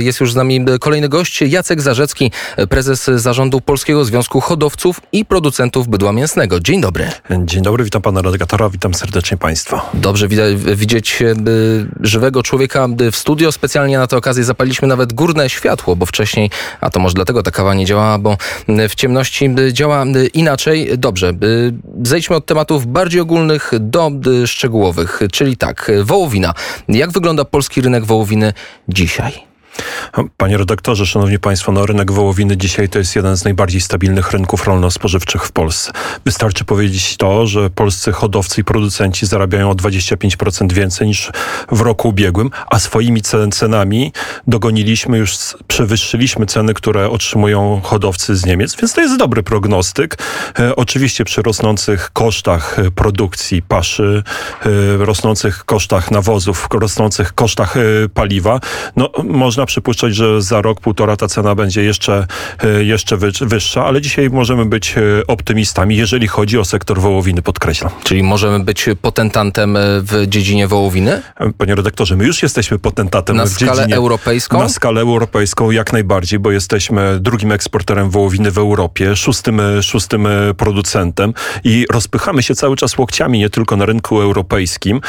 Jest już z nami kolejny gość, Jacek Zarzecki, prezes zarządu Polskiego Związku Hodowców i Producentów Bydła Mięsnego. Dzień dobry. Dzień dobry, witam pana redaktora, witam serdecznie państwa. Dobrze widzieć e, żywego człowieka w studio. Specjalnie na tę okazję zapaliśmy nawet górne światło, bo wcześniej, a to może dlatego ta kawa nie działała, bo w ciemności działa inaczej. Dobrze, zejdźmy od tematów bardziej ogólnych do szczegółowych, czyli tak, wołowina. Jak wygląda polski rynek wołowiny dzisiaj? Panie redaktorze, szanowni państwo, no rynek wołowiny dzisiaj to jest jeden z najbardziej stabilnych rynków rolno-spożywczych w Polsce. Wystarczy powiedzieć to, że polscy hodowcy i producenci zarabiają o 25% więcej niż w roku ubiegłym, a swoimi cenami dogoniliśmy już, przewyższyliśmy ceny, które otrzymują hodowcy z Niemiec, więc to jest dobry prognostyk. E, oczywiście przy rosnących kosztach e, produkcji paszy, e, rosnących kosztach nawozów, rosnących kosztach paliwa, no można przypuszczać, że za rok, półtora ta cena będzie jeszcze, e, jeszcze wyższa, ale dzisiaj możemy być e, optymistami, jeżeli chodzi o sektor wołowiny, podkreślam. Czyli możemy być potentantem e, w dziedzinie wołowiny? Panie redaktorze, my już jesteśmy potentatem na w dziedzinie... Skalę europejską? Na skalę europejską jak najbardziej, bo jesteśmy drugim eksporterem wołowiny w Europie, szóstym, szóstym producentem i rozpychamy się cały czas łokciami, nie tylko na rynku europejskim,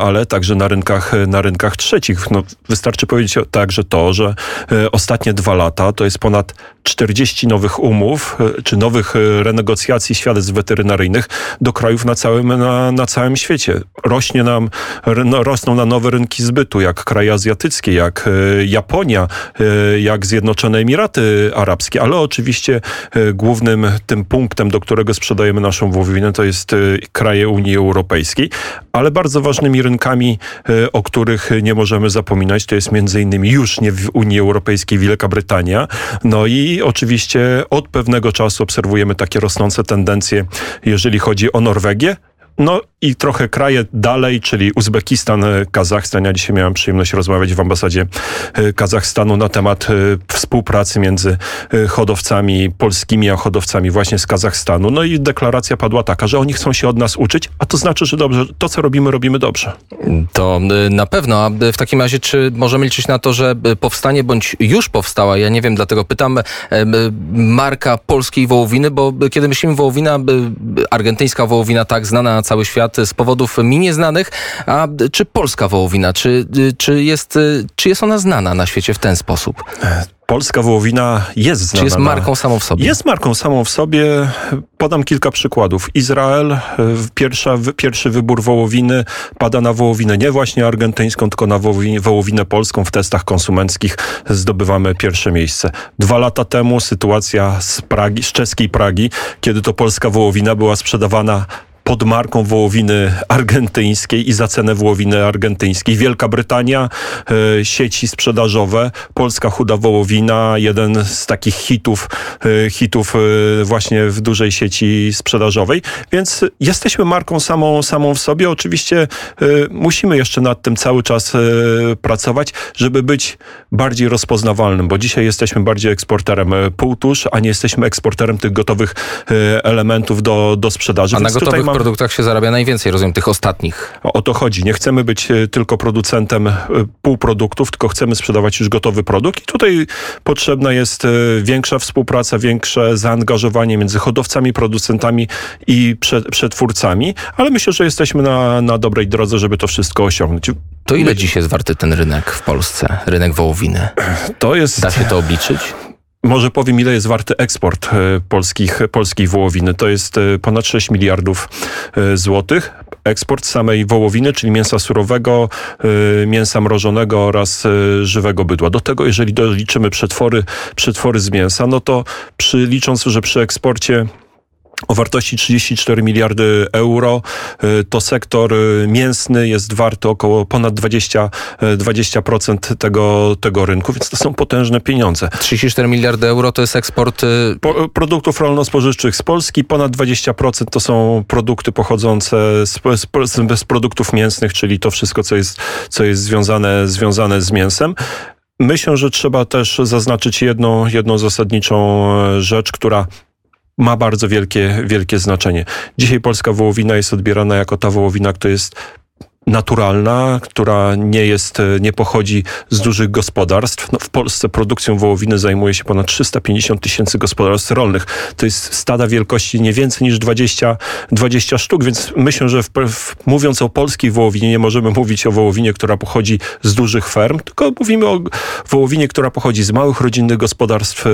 ale także na rynkach, na rynkach trzecich. No, wystarczy powiedzieć tak, że że e, ostatnie dwa lata to jest ponad 40 nowych umów e, czy nowych e, renegocjacji świadectw weterynaryjnych do krajów na całym, na, na całym świecie. Rośnie nam, no, rosną na nowe rynki zbytu, jak kraje azjatyckie, jak Japonia, jak Zjednoczone Emiraty Arabskie, ale oczywiście głównym tym punktem, do którego sprzedajemy naszą wołowinę, to jest kraje Unii Europejskiej, ale bardzo ważnymi rynkami, o których nie możemy zapominać, to jest między innymi już nie w Unii Europejskiej Wielka Brytania. No i oczywiście od pewnego czasu obserwujemy takie rosnące tendencje, jeżeli chodzi o Norwegię, no i trochę kraje dalej, czyli Uzbekistan, e, Kazachstan. Ja dzisiaj miałem przyjemność rozmawiać w ambasadzie e, Kazachstanu na temat e, współpracy między hodowcami polskimi a hodowcami właśnie z Kazachstanu. No i deklaracja padła taka, że oni chcą się od nas uczyć, a to znaczy, że dobrze, to co robimy, robimy dobrze. To na pewno. A w takim razie, czy możemy liczyć na to, że powstanie bądź już powstała, ja nie wiem, dlatego pytam, marka polskiej wołowiny, bo kiedy myślimy wołowina, argentyńska wołowina, tak znana na cały świat z powodów mi nieznanych. A czy polska wołowina, czy, czy, jest, czy jest ona znana na świecie w ten sposób? Polska wołowina jest znana. Czy jest marką samą w sobie? Jest marką samą w sobie. Podam kilka przykładów. Izrael, e, pierwsza, pierwszy wybór wołowiny pada na wołowinę nie właśnie argentyńską, tylko na wołowinę, wołowinę polską. W testach konsumenckich zdobywamy pierwsze miejsce. Dwa lata temu sytuacja z, Pragi, z czeskiej Pragi, kiedy to polska wołowina była sprzedawana pod marką wołowiny argentyńskiej i za cenę wołowiny argentyńskiej. Wielka Brytania, e, sieci sprzedażowe, polska chuda wołowina, jeden z takich hitów, e, hitów e, właśnie w dużej sieci sprzedażowej. Więc jesteśmy marką samą, samą w sobie. Oczywiście musimy jeszcze nad tym cały czas pracować, żeby być bardziej rozpoznawalnym, bo dzisiaj jesteśmy bardziej eksporterem półtusz, a nie jesteśmy eksporterem tych gotowych elementów do, do sprzedaży. A Więc na gotowych produktach się zarabia najwięcej, rozumiem, tych ostatnich. O to chodzi. Nie chcemy być e, tylko producentem e, półproduktów, tylko chcemy sprzedawać już gotowy produkt. I tutaj potrzebna jest e, większa współpraca, większe zaangażowanie między hodowcami, producentami i przetwórcami, ale myślę, że jesteśmy na, na dobrej drodze, żeby to wszystko osiągnąć. To ile My... dziś jest warty ten rynek w Polsce, rynek wołowiny? To jest... Da się to obliczyć? Może powiem, ile jest warty eksport e, polskich, polskiej wołowiny. To jest e, ponad 6 miliardów e, złotych. Eksport samej wołowiny, czyli mięsa surowego, mięsa mrożonego oraz żywego bydła. Do tego, jeżeli doliczymy przetwory, przetwory z mięsa, no to przy, licząc, że przy eksporcie o wartości 34 miliardy euro. Y, to sektor y, mięsny jest warty około ponad 20, 20% y, tego, tego rynku, więc to są potężne pieniądze. 34 miliardy euro to jest eksport po, produktów rolno-spożywczych z Polski, ponad 20% to są produkty pochodzące z, z, z produktów mięsnych, czyli to wszystko, co jest, co jest związane, związane z mięsem. Myślę, że trzeba też zaznaczyć jedną, jedną zasadniczą e, rzecz, która ma bardzo wielkie, wielkie znaczenie. Dzisiaj polska wołowina jest odbierana jako ta wołowina, która jest naturalna, która nie jest, nie pochodzi z dużych gospodarstw. No, w Polsce produkcją wołowiny zajmuje się ponad 350 tysięcy gospodarstw rolnych. To jest stada wielkości nie więcej niż 20, 20 sztuk, więc myślę, że w, w, mówiąc o polskiej wołowinie, nie możemy mówić o wołowinie, która pochodzi z dużych ferm, tylko mówimy o wołowinie, która pochodzi z małych rodzinnych gospodarstw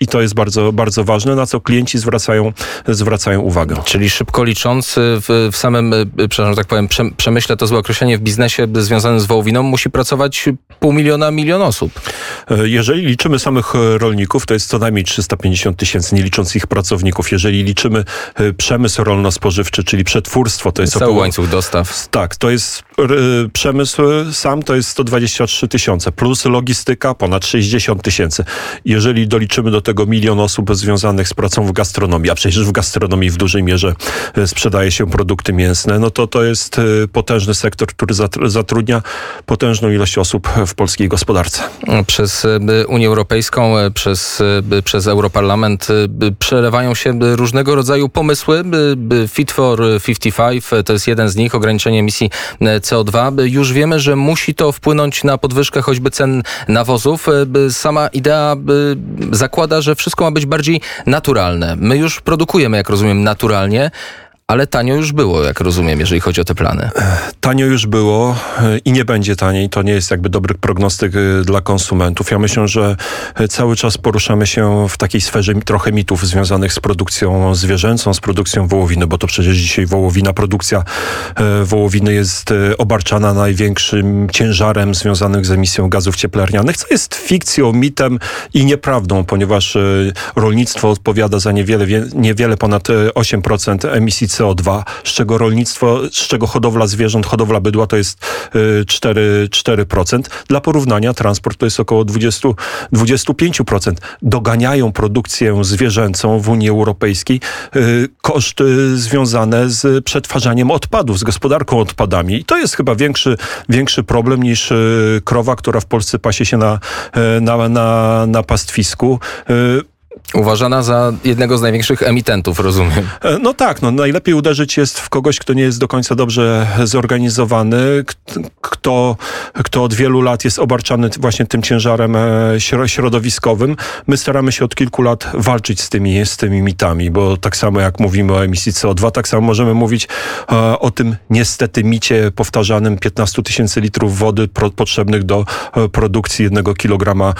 i to jest bardzo, bardzo ważne, na co klienci zwracają, zwracają uwagę. Czyli szybko licząc w, w samym, przepraszam, tak powiem, przemyśle to złe określenie w biznesie związanym z wołowiną musi pracować pół miliona, milion osób. Jeżeli liczymy samych rolników, to jest co najmniej 350 tysięcy, nie licząc ich pracowników. Jeżeli liczymy przemysł rolno-spożywczy, czyli przetwórstwo, to jest Cały około... łańcuch dostaw. Tak, to jest przemysł sam, to jest 123 tysiące, plus logistyka ponad 60 tysięcy. Jeżeli doliczymy do tego milion osób związanych z pracą w gastronomii, a przecież w gastronomii w dużej mierze sprzedaje się produkty mięsne, no to to jest potężny sektor, który zatrudnia potężną ilość osób w polskiej gospodarce. Przez Unię Europejską, przez, przez Europarlament przelewają się różnego rodzaju pomysły. Fit for 55 to jest jeden z nich, ograniczenie emisji CO2. Już wiemy, że musi to wpłynąć na podwyżkę choćby cen nawozów. Sama idea zakłada, że wszystko ma być bardziej naturalne. My już produkujemy, jak rozumiem, naturalnie. Ale tanio już było, jak rozumiem, jeżeli chodzi o te plany. Tanio już było e, i nie będzie taniej. To nie jest jakby dobry prognostyk e, dla konsumentów. Ja myślę, że e, cały czas poruszamy się w takiej sferze trochę mitów związanych z produkcją zwierzęcą, z produkcją wołowiny, bo to przecież dzisiaj wołowina, produkcja wołowiny jest obarczana największym ciężarem związanym z emisją gazów cieplarnianych, co jest fikcją, mitem i nieprawdą, ponieważ rolnictwo odpowiada za niewiele, niewiele ponad 8% emisji CO2, z czego rolnictwo, z czego hodowla zwierząt, hodowla bydła to jest 4, y, 4%. Dla porównania transport to jest około 20, 25%. Doganiają produkcję zwierzęcą w Unii Europejskiej y, koszty związane z przetwarzaniem odpadów, z gospodarką odpadami. I to jest chyba większy, większy problem niż y, krowa, która w Polsce pasie się na, na, na, na pastwisku. Uważana za jednego z największych emitentów, rozumiem. E, no tak, no najlepiej uderzyć jest w kogoś, kto nie jest do końca dobrze zorganizowany, kto, kto od wielu lat jest obarczany właśnie tym ciężarem e, środowiskowym. My staramy się od kilku lat walczyć z tymi, z tymi mitami, bo tak samo jak mówimy o emisji CO2, tak samo możemy mówić e, o tym niestety micie powtarzanym 15 tysięcy litrów wody potrzebnych do produkcji jednego kilograma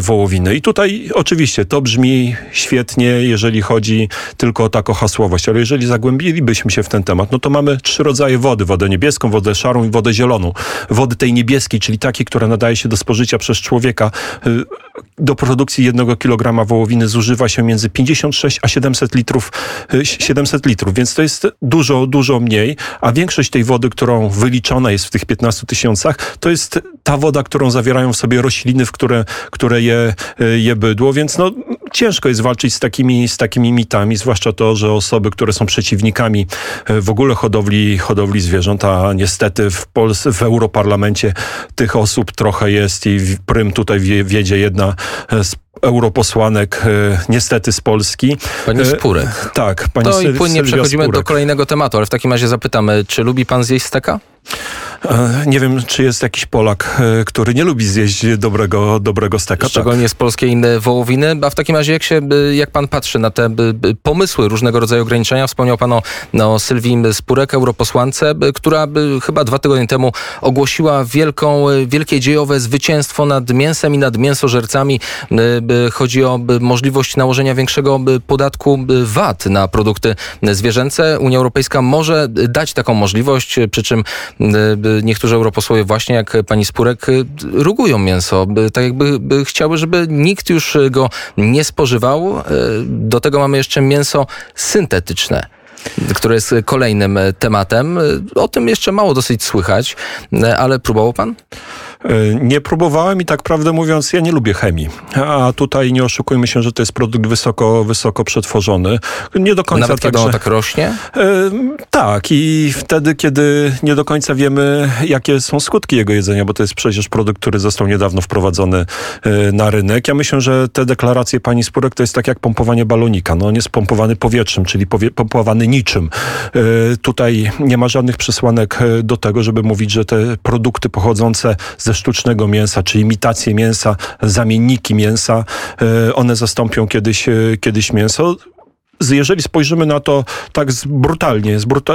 wołowiny. I tutaj oczywiście to brzmi świetnie, jeżeli chodzi tylko o taką hasłowość, ale jeżeli zagłębilibyśmy się w ten temat, no to mamy trzy rodzaje wody. Wodę niebieską, wodę szarą i wodę zieloną. Wody tej niebieskiej, czyli takiej, która nadaje się do spożycia przez człowieka, y, do produkcji jednego kilograma wołowiny zużywa się między 56 a 700 litrów, 700 y, litrów, więc to jest dużo, dużo mniej, a większość tej wody, którą wyliczona jest w tych 15 tysiącach, to jest ta woda, którą zawierają w sobie rośliny, w które, które je, y, je bydło, więc no ciężko jest walczyć z takimi, z takimi mitami, zwłaszcza to, że osoby, które są przeciwnikami e, w ogóle hodowli, hodowli zwierząt, a niestety w Polsce, w Europarlamencie tych osób trochę jest i prym tutaj wiedzie jedna z europosłanek e, niestety z Polski. Pani Spurek. Tak. Pani to i płynnie przechodzimy Spurek. do kolejnego tematu, ale w takim razie zapytamy, czy lubi pan zjeść steka? E, nie wiem, czy jest jakiś Polak, e, który nie lubi zjeść dobrego, dobrego steka. Szczególnie tak. z polskiej wołowiny. A w takim razie, jak, się, jak pan patrzy na te pomysły, różnego rodzaju ograniczenia, wspomniał pan o no, Sylwii Spurek, europosłance, która chyba dwa tygodnie temu ogłosiła wielką, wielkie dziejowe zwycięstwo nad mięsem i nad mięsożercami. Chodzi o możliwość nałożenia większego podatku VAT na produkty zwierzęce. Unia Europejska może dać taką możliwość, przy czym niektórzy europosłowie właśnie jak pani Spurek rugują mięso, tak jakby chciały, żeby nikt już go nie spożywał. Do tego mamy jeszcze mięso syntetyczne które jest kolejnym tematem. O tym jeszcze mało dosyć słychać, ale próbował pan? Nie próbowałem i tak prawdę mówiąc, ja nie lubię chemii. A tutaj nie oszukujmy się, że to jest produkt wysoko, wysoko przetworzony. Nie do końca Nawet tak, kiedy on tak rośnie? Tak i wtedy, kiedy nie do końca wiemy, jakie są skutki jego jedzenia, bo to jest przecież produkt, który został niedawno wprowadzony na rynek. Ja myślę, że te deklaracje pani Spurek to jest tak jak pompowanie balonika. No on jest pompowany powietrzem, czyli powie, pompowany niczym. Tutaj nie ma żadnych przesłanek do tego, żeby mówić, że te produkty pochodzące ze sztucznego mięsa, czy imitacje mięsa, zamienniki mięsa, one zastąpią kiedyś, kiedyś mięso jeżeli spojrzymy na to tak brutalnie z bruta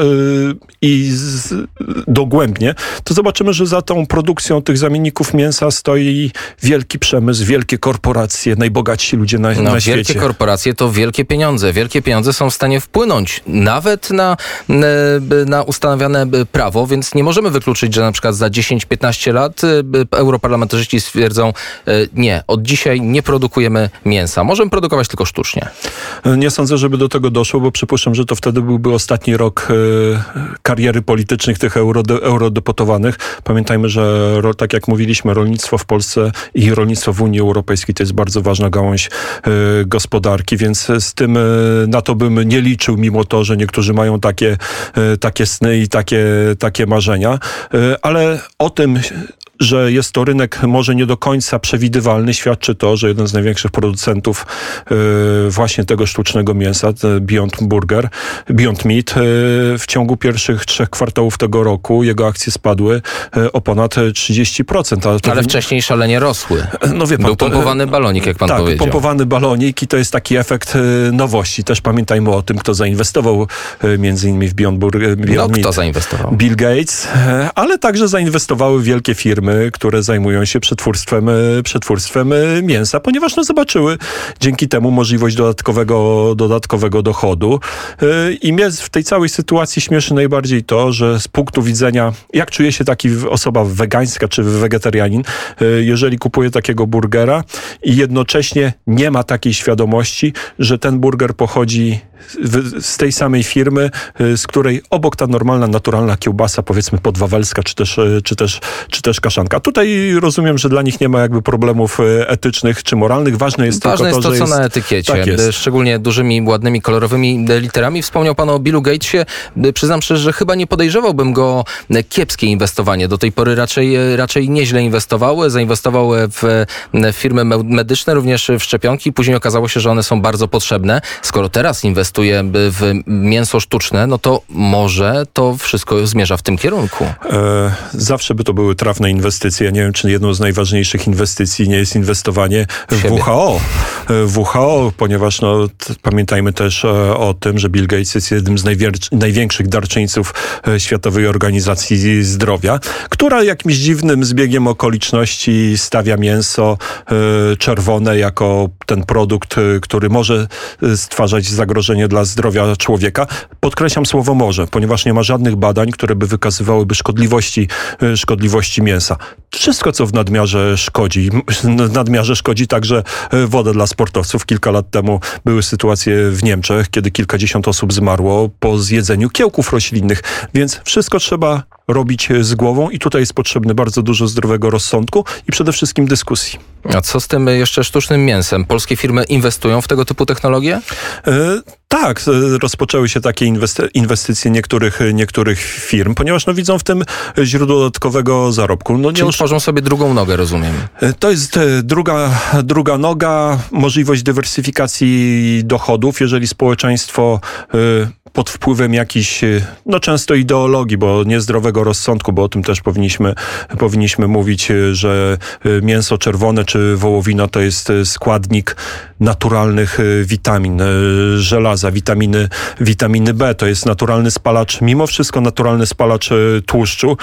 i z, dogłębnie, to zobaczymy, że za tą produkcją tych zamienników mięsa stoi wielki przemysł, wielkie korporacje, najbogatsi ludzie na, no, na świecie. Wielkie korporacje to wielkie pieniądze. Wielkie pieniądze są w stanie wpłynąć nawet na, na ustanawiane prawo, więc nie możemy wykluczyć, że na przykład za 10-15 lat europarlamentarzyści stwierdzą nie, od dzisiaj nie produkujemy mięsa. Możemy produkować tylko sztucznie. Nie sądzę, żeby do tego doszło, bo przypuszczam, że to wtedy byłby ostatni rok e, kariery politycznych tych eurode, eurodeputowanych. Pamiętajmy, że tak jak mówiliśmy, rolnictwo w Polsce i rolnictwo w Unii Europejskiej to jest bardzo ważna gałąź e, gospodarki, więc z tym e, na to bym nie liczył, mimo to, że niektórzy mają takie, takie sny i takie, takie marzenia. Ale o tym, że jest to rynek może nie do końca przewidywalny, świadczy to, że jeden z największych producentów y, właśnie tego sztucznego mięsa, Beyond Burger, Beyond Meat, y, w ciągu pierwszych trzech kwartałów tego roku jego akcje spadły y, o ponad 30%. Ale, Ale wcześniej szalenie rosły. No wie pan, Był pompowany balonik, jak pan tak, powiedział. pompowany balonik i to jest taki efekt nowości. Też pamiętajmy o tym, kto zainwestował między innymi w Beyond Burger. Beyond no, Meat. kto zainwestował? Bill Gates, ale także zainwestowały wielkie firmy firmy, które zajmują się przetwórstwem, e, przetwórstwem e, mięsa, ponieważ no, zobaczyły dzięki temu możliwość dodatkowego, dodatkowego dochodu. E, I mnie w tej całej sytuacji śmieszy najbardziej to, że z punktu widzenia, jak czuje się taki osoba wegańska czy wegetarianin, jeżeli kupuje takiego burgera i jednocześnie nie ma takiej świadomości, że ten burger pochodzi z tej samej firmy, z której obok ta normalna, naturalna kiełbasa, powiedzmy podwawelska, czy też, czy też, czy też kaszanka. Tutaj rozumiem, że dla nich nie ma jakby problemów e, etycznych czy moralnych. Ważne jest Ważne tylko to, jest to, co jest... na etykiecie. Tak jest. Szczególnie dużymi, ładnymi, kolorowymi literami. Wspomniał pan o Billu Gatesie. Przyznam szczerze, że chyba nie podejrzewałbym go kiepskie inwestowanie. Do tej pory raczej, raczej nieźle inwestował. Zainwestował w firmy medyczne, również w szczepionki. Później okazało się, że one są bardzo potrzebne. Skoro teraz inwestuje w mięso sztuczne, no to może to wszystko zmierza w tym kierunku. E, zawsze by to były trafne inwestycje. Nie wiem, czy jedną z najważniejszych inwestycji nie jest inwestowanie w Siebie. WHO. WHO, ponieważ no, pamiętajmy też e, o tym, że Bill Gates jest jednym z największych darczyńców e, Światowej Organizacji Zdrowia, która jakimś dziwnym zbiegiem okoliczności stawia mięso e, czerwone jako ten produkt, który może stwarzać zagrożenie dla zdrowia człowieka. Podkreślam słowo może, ponieważ nie ma żadnych badań, które by wykazywałyby szkodliwości, szkodliwości mięsa. Wszystko, co w nadmiarze szkodzi. W nadmiarze szkodzi także woda dla sportowców. Kilka lat temu były sytuacje w Niemczech, kiedy kilkadziesiąt osób zmarło po zjedzeniu kiełków roślinnych, więc wszystko trzeba robić z głową i tutaj jest potrzebne bardzo dużo zdrowego rozsądku i przede wszystkim dyskusji. A co z tym jeszcze sztucznym mięsem? Polskie firmy inwestują w tego typu technologie? E, tak, e, rozpoczęły się takie inwestycje niektórych, niektórych firm, ponieważ no, widzą w tym źródło dodatkowego zarobku. No, nie Czyli tworzą sobie drugą nogę, rozumiem. E, to jest druga, druga noga, możliwość dywersyfikacji dochodów, jeżeli społeczeństwo pod wpływem jakichś, no często ideologii, bo niezdrowego rozsądku, bo o tym też powinniśmy, powinniśmy mówić, że mięso czerwone czy wołowina to jest składnik naturalnych witamin, żelaza, witaminy, witaminy B. To jest naturalny spalacz, mimo wszystko naturalny spalacz e, tłuszczu,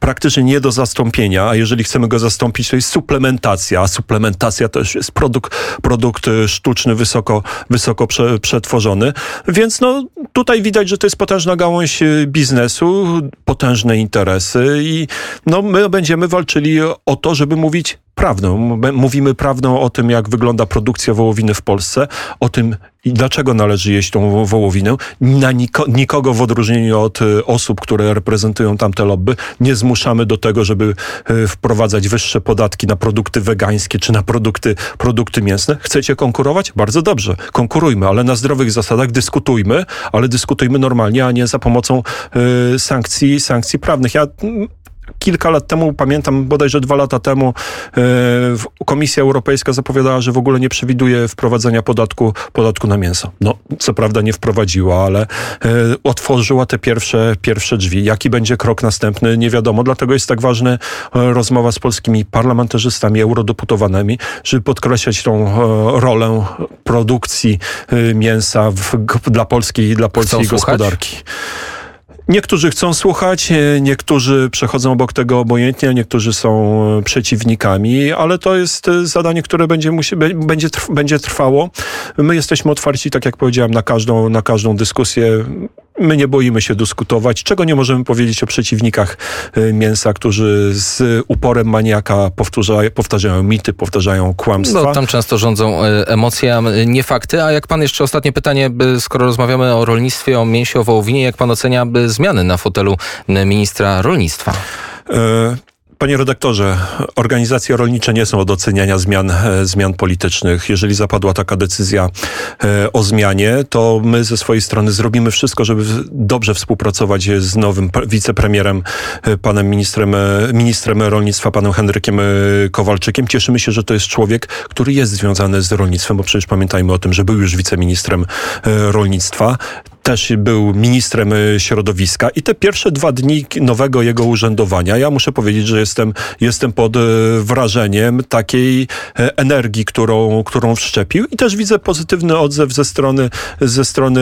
praktycznie nie do zastąpienia, a jeżeli chcemy go zastąpić, to jest suplementacja, a suplementacja też jest produkt, produkt e, sztuczny, wysoko, wysoko prze, przetworzony. Więc no, tutaj widać, że to jest potężna gałąź e, biznesu, potężne interesy i no, my będziemy walczyli o to, żeby mówić prawdą. M- Mówimy prawdą o tym, jak wygląda produkcja wołowiny w Polsce, o tym, dlaczego należy jeść tą wo- wołowinę. Na niko, nikogo w odróżnieniu od y, osób, które reprezentują tamte lobby, nie zmuszamy do tego, żeby y, wprowadzać wyższe podatki na produkty wegańskie czy na produkty, produkty mięsne. Chcecie konkurować? Bardzo dobrze. Konkurujmy, ale na zdrowych zasadach dyskutujmy, ale dyskutujmy normalnie, a nie za pomocą y, sankcji, sankcji prawnych. Ja Kilka lat temu, pamiętam bodajże dwa lata temu, e, Komisja Europejska zapowiadała, że w ogóle nie przewiduje wprowadzenia podatku, podatku na mięso. No, co prawda nie wprowadziła, ale e, otworzyła te pierwsze, pierwsze drzwi. Jaki będzie krok następny, nie wiadomo. Dlatego jest tak ważna e, rozmowa z polskimi parlamentarzystami, eurodeputowanymi, żeby podkreślać tą rolę produkcji mięsa w, dla polskiej, dla polskiej słuchać? gospodarki. Niektórzy chcą słuchać, e, niektórzy przechodzą obok tego obojętnie, niektórzy są e, przeciwnikami, ale to jest e, zadanie, które będzie, musi, będzie, będzie trwało. My jesteśmy otwarci, tak jak powiedziałem, na każdą, na każdą dyskusję. My nie boimy się dyskutować. Czego nie możemy powiedzieć o przeciwnikach e, mięsa, którzy z uporem maniaka powtarzają, powtarzają mity, powtarzają kłamstwa. No, tam często rządzą e, emocje, a m, nie fakty. A jak pan jeszcze ostatnie pytanie, skoro rozmawiamy o rolnictwie, o mięsie, o wołowinie, jak pan ocenia zmiany na fotelu ministra rolnictwa? E, Panie redaktorze, organizacje rolnicze nie są od oceniania zmian, e, zmian politycznych. Jeżeli zapadła taka decyzja e, o zmianie, to my ze swojej strony zrobimy wszystko, żeby dobrze współpracować z nowym pre- wicepremierem, e, panem ministrem, ministrem rolnictwa, panem Henrykiem Kowalczykiem. Cieszymy się, że to jest człowiek, który jest związany z rolnictwem, bo przecież pamiętajmy o tym, że był już wiceministrem rolnictwa też był ministrem e, środowiska. I te pierwsze dwa dni nowego jego urzędowania, ja muszę powiedzieć, że jestem, jestem pod e, wrażeniem takiej e, energii, którą, którą wszczepił. I też widzę pozytywny odzew ze strony, ze strony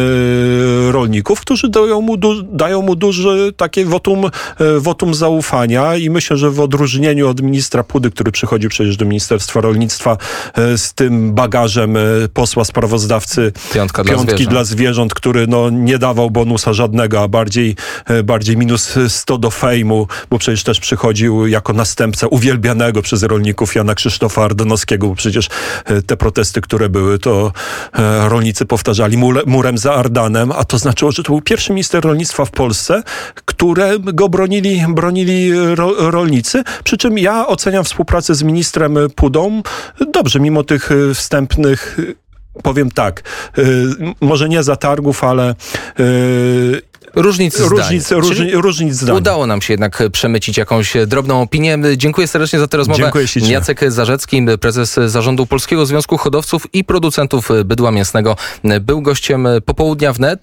rolników, którzy dają mu, du, dają mu duże takie wotum, wotum zaufania. I myślę, że w odróżnieniu od ministra Pudy, który przychodził przecież do Ministerstwa Rolnictwa z tym bagażem posła sprawozdawcy Piątka dla piątki zwierząt. dla zwierząt, który no, nie dawał bonusa żadnego, a bardziej, e, bardziej minus 100 do fejmu, bo przecież też przychodził jako następca uwielbianego przez rolników Jana Krzysztofa Ardanowskiego, bo przecież e, te protesty, które były, to e, rolnicy powtarzali murem za Ardanem, a to znaczyło, że to był pierwszy minister rolnictwa w Polsce, którego bronili, bronili ro, rolnicy, przy czym ja oceniam współpracę z ministrem Pudą dobrze, mimo tych wstępnych powiem tak, y, może nie zatargów, ale y, Różnic zdań. różnic, różni, różnic zdań. Udało nam się jednak przemycić jakąś drobną opinię. Dziękuję serdecznie za tę rozmowę. Dziękuję ślicznie. Jacek Zarzecki, prezes zarządu Polskiego Związku Hodowców i Producentów Bydła Mięsnego, był gościem popołudnia wnet.